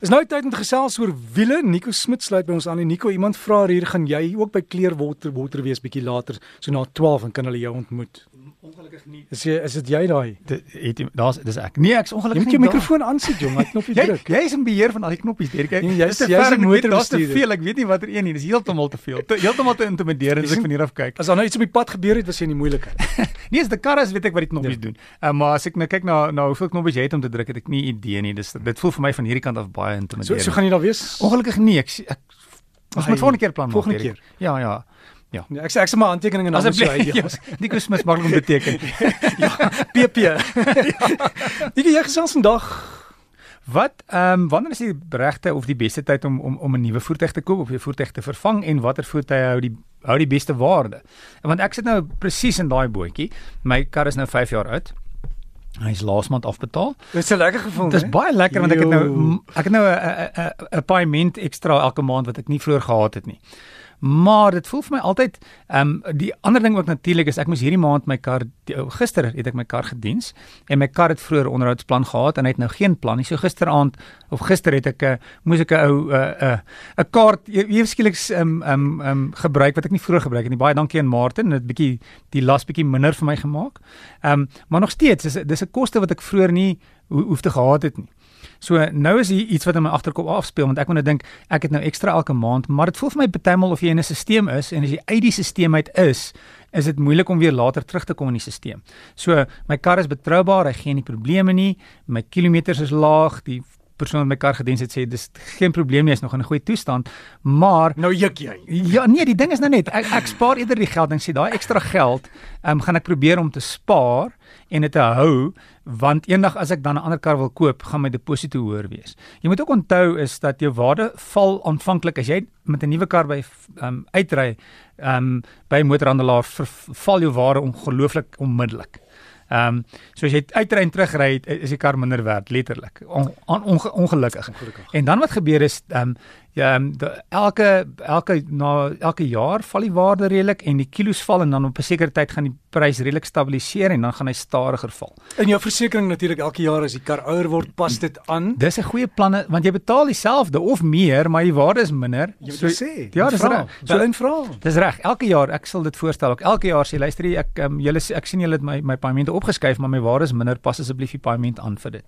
Is nou tyd om te gesels oor wiele. Nico Smit sluit by ons aan. En Nico, iemand vra hier gaan jy ook by Clearwater Water wees bietjie later, so na 12 en kan hulle jou ontmoet. Ongelukkig nie. Is jy is dit jy daai? Dit het daar's dis ek. Nee, ek's Jy ongelukkig moet jou mikrofoon aansit, jong. Hy knoppie Jy druk. jy is in beheer van al die knoppies, Dirk. Nee, jy's- Dis te jy's ver, die ek weet, Daar's te veel. Ek weet nie watter een nie. Dis heeltemal te veel. Te, heeltemal te intimiderend as ek van hier af kyk. As daar nou iets op die pad gebeur het, was jy in die moeilikheid. Nee, as die karre is weet ek wat die knoppies Ja. doen. Uh, maar as ek nou kyk na na hoeveel knoppies jy het om te druk, het ek nie idee nie. Dis dit voel vir my van hierdie kant af baie So intimiderend. so gaan jy daar wees. Ongelukkig nie. Ek ek ons moet volgende keer plan maak. volgende Dirk. Ja, ja. Ja. Nee, ek sê ek sê maar aantekeninge na so Asseblief. uit. Ja, Nico Smith maklik om te teken. PP. Nico, jy gesels vandag Wat ehm um, wanneer is die regte of die beste tyd om om om 'n nuwe voertuig te koop of 'n voertuig te vervang en watter voertuie hou die hou die beste waarde? Want ek sit nou presies in daai bootjie. My kar is nou 5 jaar oud. Hy's laas maand afbetaal. Dit is 'n lekker gevoel, Dit is baie lekker want ek het nou ek het nou 'n 'n 'n 'n paaiement ekstra elke maand wat ek nie vroeër gehad het nie. Maar dit voel vir my altyd ehm um, die ander ding ook natuurlik is ek moes hierdie maand my kar die, ou, gister het ek my kar gediens en my kar het vroeër onderhoudsplan gehad en hy het nou geen plan nie. So gisteraand of gister het ek 'n moes ek 'n ou 'n 'n 'n kaart eweskielik ehm ehm ehm gebruik wat ek nie vroeër gebruik het nie. Baie dankie aan Martin, dit bietjie die las bietjie minder vir my gemaak. Ehm um, maar nog steeds dis 'n koste wat ek vroeër nie ho hoef te gehad het nie. So nou is hier iets wat in my agterkop afspeel want ek moet nou dink ek het nou ekstra elke maand, maar dit voel vir my partymal of jy in 'n stelsel is en as jy uit die stelsel uit is, is dit moeilik om weer later terug te kom in die stelsel. So my kar is betroubaar, hy gee nie probleme nie, my kilometers is laag, die persoon wat my kar gediens het sê dis geen probleem nie, is nog in 'n goeie toestand, maar Nou juk jy. Ja, nee, die ding is nou net ek ek spaar eerder die geld en sê daai ekstra geld, ehm um, gaan ek probeer om te spaar en dit te hou want eendag as ek dan 'n ander kar wil koop, gaan my deposito hoër wees. Jy moet ook onthou is dat jou waarde val aanvanklik as jy met 'n nuwe kar by um, uitry um, by 'n motorhandelaar val jou waarde ongelooflik onmiddellik. Ehm um, so as jy uitry en terugry is die kar minder werd letterlik. On, on, onge, ongelukkig. Ongelukkig. En dan wat gebeur is ehm um, ja um, de, elke elke na elke jaar val die waarde redelik en die kilos val en dan op 'n sekere tyd gaan die prys redelik stabiliseer en dan gaan hy stadiger val. In jou versekerings natuurlik elke jaar as die kar ouer word, pas dit aan. Dis 'n goeie planne want jy betaal dieselfde of meer, maar die waarde is minder. Jy moet so, sê. ja, dis reg. So in vra. Dis reg. Elke jaar, ek sal dit voorstel ook. Elke jaar sê luister jy ek um, julle ek sien julle het my my paaiemente opgeskuif, maar my waarde is minder. Pas asseblief die paaiement aan vir dit.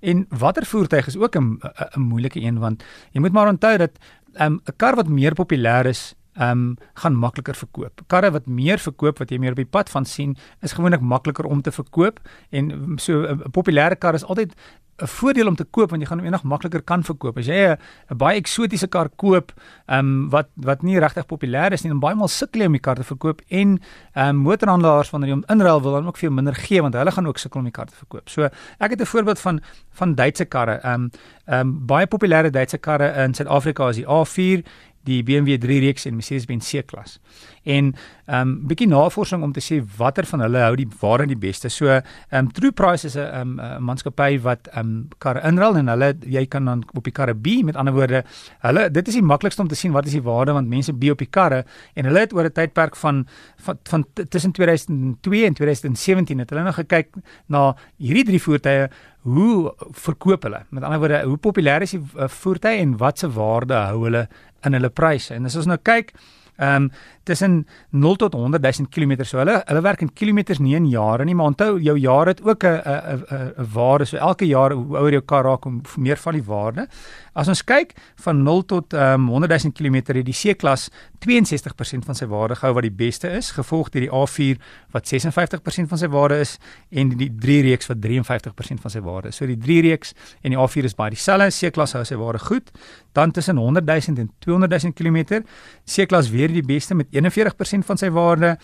En watter voertuig is ook 'n 'n 'n moeilike een want jy moet maar onthou dat 'n um, kar wat meer populêr is ehm um, gaan makliker verkoop. Karre wat meer verkoop wat jy meer op die pad van sien, is gewoonlik makliker om te verkoop en um, so 'n populêre kar is altyd 'n voordeel om te koop want jy gaan hom eendag makliker kan verkoop. As jy 'n baie eksotiese kar koop, ehm um, wat wat nie regtig populêr is nie, dan baie maal sukkel jy om die kar te verkoop en ehm um, motorhandelaars wanneer jy hom inruil wil dan ook vir jou minder gee want hulle gaan ook sukkel om die kar te verkoop. So ek het 'n voorbeeld van van Duitse karre. Ehm um, ehm um, baie populêre Duitse karre in Suid-Afrika is die A4 die BMW 3 reeks en Mercedes-Benz C-klas. En ehm um, bietjie navorsing om te sê watter van hulle hou die waarde die beste. So ehm um, True Price is 'n ehm 'n maatskappy wat ehm um, karre inruil en hulle jy kan dan op die karre B met ander woorde, hulle dit is die maklikste om te sien wat is die waarde want mense B op die karre en hulle het oor 'n tydperk van van, van tussen 2002 en 2017 het hulle nou gekyk na hierdie drie voertuie hoe verkoop hulle? Met ander woorde, hoe populêr is die uh, voertuie en watse waarde hou hulle in hulle pryse? En as ons nou kyk, ehm um, tussen 0 tot 100 000 km. So hulle hulle werk in kilometers nie in jare nie, maar onthou jou jaar het ook 'n 'n 'n 'n waarde. So elke jaar hoe ouer jou kar raak, hoe meer val die waarde. As ons kyk van 0 tot ehm um, 100 000 km het die C-klas 62% van sy waarde gehou wat die beste is, gevolg deur die A4 wat 56% van sy waarde is en die 3 reeks wat 53% van sy waarde is. So die 3 reeks en die A4 is baie dieselfde. C-klas hou sy waarde goed. Dan tussen 100 000 en 200 000 km, C-klas weer die beste met 41% van sy waarde,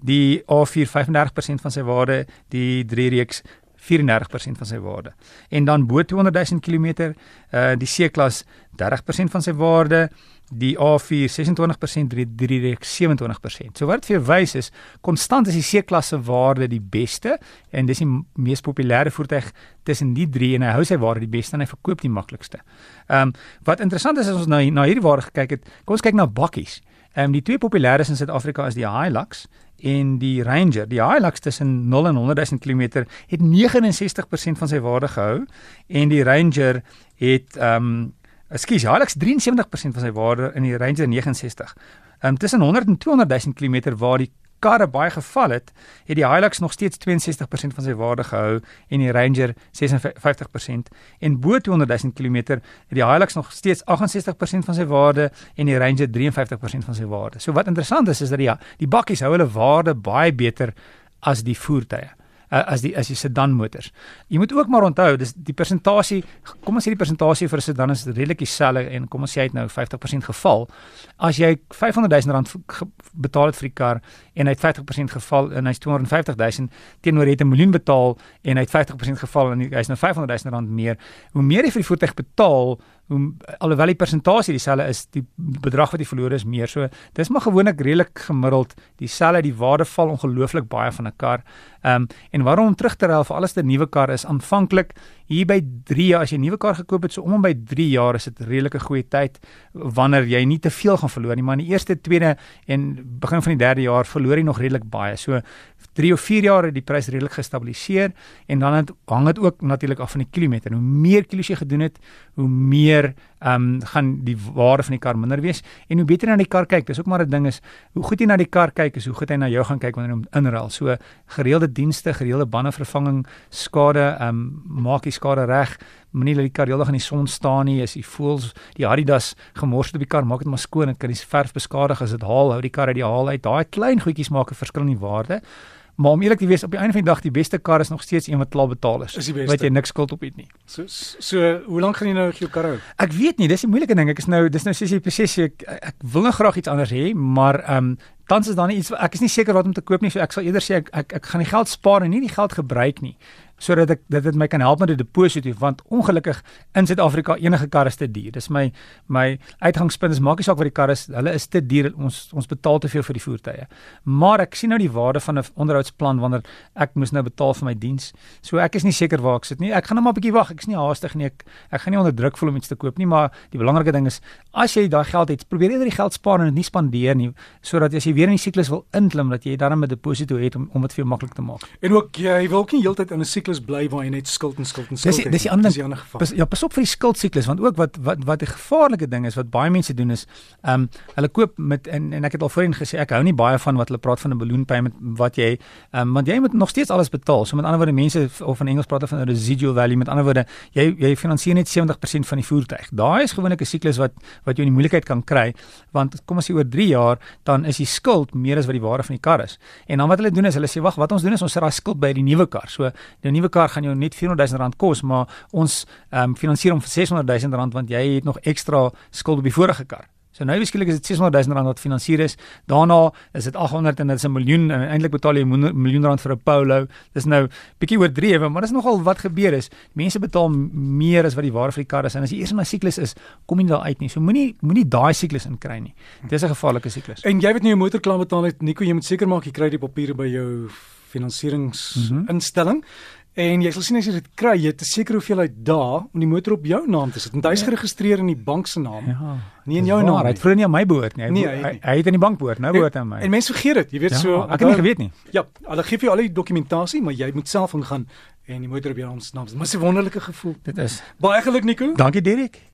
die A4 35% van sy waarde, die 3 reeks 34% van sy waarde. En dan bo 200 000 km, uh die C-klas 30% van sy waarde, die A4 26%, die 3 reeks 27%. So wat dit vir wys is, konstant is die C-klasse waarde die beste en dis die mees populêre voertuig tussen die drie en hy hou sy waarde die beste en hy verkoop die maklikste. Ehm um, wat interessant is as ons nou na hierdie waarde gekyk het, kom ons kyk na bakkies. Ehm um, die twee populêres in Suid-Afrika is die Hilux en die Ranger. Die Hilux tussen 0 en 100 000 km het 69% van sy waarde gehou en die Ranger het ehm um, Ekskuus, Hilux 73% van sy waarde in die Ranger 69. Ehm um, tussen 100 en 200 000 km waar die karre baie geval het, het die Hilux nog steeds 62% van sy waarde gehou en die Ranger 56% en bo 200 000 km het die Hilux nog steeds 68% van sy waarde en die Ranger 53% van sy waarde. So wat interessant is is dat die die bakkies hou hulle waarde baie beter as die voertuie uh, as die as die sedan motors. Jy moet ook maar onthou, dis die persentasie, kom ons sê die persentasie vir 'n sedan is redelik dieselfde en kom ons sê hy het nou 50% geval. As jy 500 000 rand betaal het vir die kar en hy het 50% geval en hy's 250 000 teenoor jy het 'n miljoen betaal en hy het 50% geval en hy's nou 500 000 rand meer, hoe meer jy vir die voertuig betaal, hoe alhoewel die persentasie dieselfde is, die bedrag wat jy verloor is meer. So dis maar gewoonlik redelik gemiddeld dieselfde, die waarde val ongelooflik baie van 'n kar. Ehm um, en waarom om terug te ry vir alles 'n nuwe kar is aanvanklik hier by 3 jaar as jy 'n nuwe kar gekoop het so om en by 3 jaar is dit redelike goeie tyd wanneer jy nie te veel gaan verloor nie maar in die eerste, tweede en begin van die derde jaar verloor jy nog redelik baie. So 3 of 4 jaar het die prys redelik gestabiliseer en dan het, hang dit ook natuurlik af van die kilometer. Hoe meer kilos jy gedoen het, hoe meer ehm um, gaan die waarde van die kar minder wees en hoe beter jy na die kar kyk. Dis ook maar 'n ding is hoe goed jy na die kar kyk is hoe goed hy na jou gaan kyk wanneer jy hom inruil. So gereelde dienste, gereelde bande vervanging, skade, ehm um, maak die skade reg. Moenie dat die kar heeldag in die son staan nie. As jy voel die Adidas gemors het op die kar, maak dit maar skoon. Dit kan die verf beskadig as dit haal, hou die kar uit die haal uit. Daai klein goedjies maak 'n verskil in die waarde. Maar om eerlik te wees, op die einde van die dag die beste kar is nog steeds een wat klaar betaal is. is wat jy niks skuld op het nie. So so hoe lank gaan jy nou jou kar hou? Ek weet nie, dis 'n moeilike ding. Ek is nou dis nou soos jy presies ek, ek wil nou graag iets anders hê, maar ehm um, tans is daar nie iets ek is nie seker wat om te koop nie, so ek sal eerder sê ek ek, ek gaan die geld spaar en nie die geld gebruik nie sodat ek dit dit my kan help met 'n deposito want ongelukkig in Suid-Afrika enige kar is te duur. Dis my my uitgangspunt is maak nie saak wat die kar is, hulle is te duur. Ons ons betaal te veel vir die voertuie. Maar ek sien nou die waarde van 'n onderhoudsplan wanneer ek moes nou betaal vir my diens. So ek is nie seker waar ek sit nie. Ek gaan net maar 'n bietjie wag. Ek is nie haastig nie. Ek ek gaan nie onder druk voel om iets te koop nie, maar die belangrike ding is as jy daai geld het, probeer eerder die geld spaar en dit nie spandeer nie sodat as jy weer in die siklus wil inklim dat jy dan 'n deposito het om om dit vir jou maklik te maak. En ook jy wil ook nie heeltyd in 'n siklus bly waar jy net skuld en skuld en skuld het. Dis die ander geval. Ja, pas op vir die skuldsiklus want ook wat wat wat 'n gevaarlike ding is wat baie mense doen is ehm um, hulle koop met en en ek het al voorheen gesê ek hou nie baie van wat hulle praat van 'n balloon payment wat jy ehm um, want jy moet nog steeds alles betaal. So met ander woorde mense of in Engels praat van 'n residual value met ander woorde jy jy finansier net 70% van die voertuig. Daai is gewoonlik 'n siklus wat wat jou in die moeilikheid kan kry want kom as jy oor 3 jaar dan is die skuld meer as wat die waarde van die kar is. En dan wat hulle doen is hulle sê wag, wat ons doen is ons sit daai skuld by die nuwe kar. So die nuwe kar gaan jou net 400 000 rand kos, maar ons ehm um, finansier hom vir 600 000 rand want jy het nog ekstra skuld op die vorige kar. So nou beskiklik is dit 600 000 rand wat finansier is. Daarna is dit 800 en dit is 'n miljoen en eintlik betaal jy 'n miljoen rand vir 'n Polo. Dis nou bietjie oordrewe, maar dis nogal wat gebeur is. Mense betaal meer as wat die waarde vir die kar is en as jy eers in 'n siklus is, kom jy daar uit nie. So moenie moenie daai siklus in kry nie. Dis 'n gevaarlike siklus. En jy weet nou jou motor klaar betaal het, Nico, jy moet seker maak jy kry die papiere by jou finansieringsinstelling. Mm -hmm. En jy sal sien as jy dit kry, jy het 'n sekere hoeveelheid dae om die motor op jou naam te sit. Want hy is ja. geregistreer in die bank se naam. Ja. Nie in jou naam. Hy het vroeër nie aan my behoort nie. Hy, nee, hy, hy het in die bank behoort, nou behoort aan my. En mense vergeet dit, jy weet ja, so. Ek het nie geweet nie. Ja, hulle gee vir jou al die dokumentasie, maar jy moet self ingaan en die motor op jou naam sit. Dis 'n wonderlike gevoel. Dit is. Baie geluk Nico. Dankie Dirk.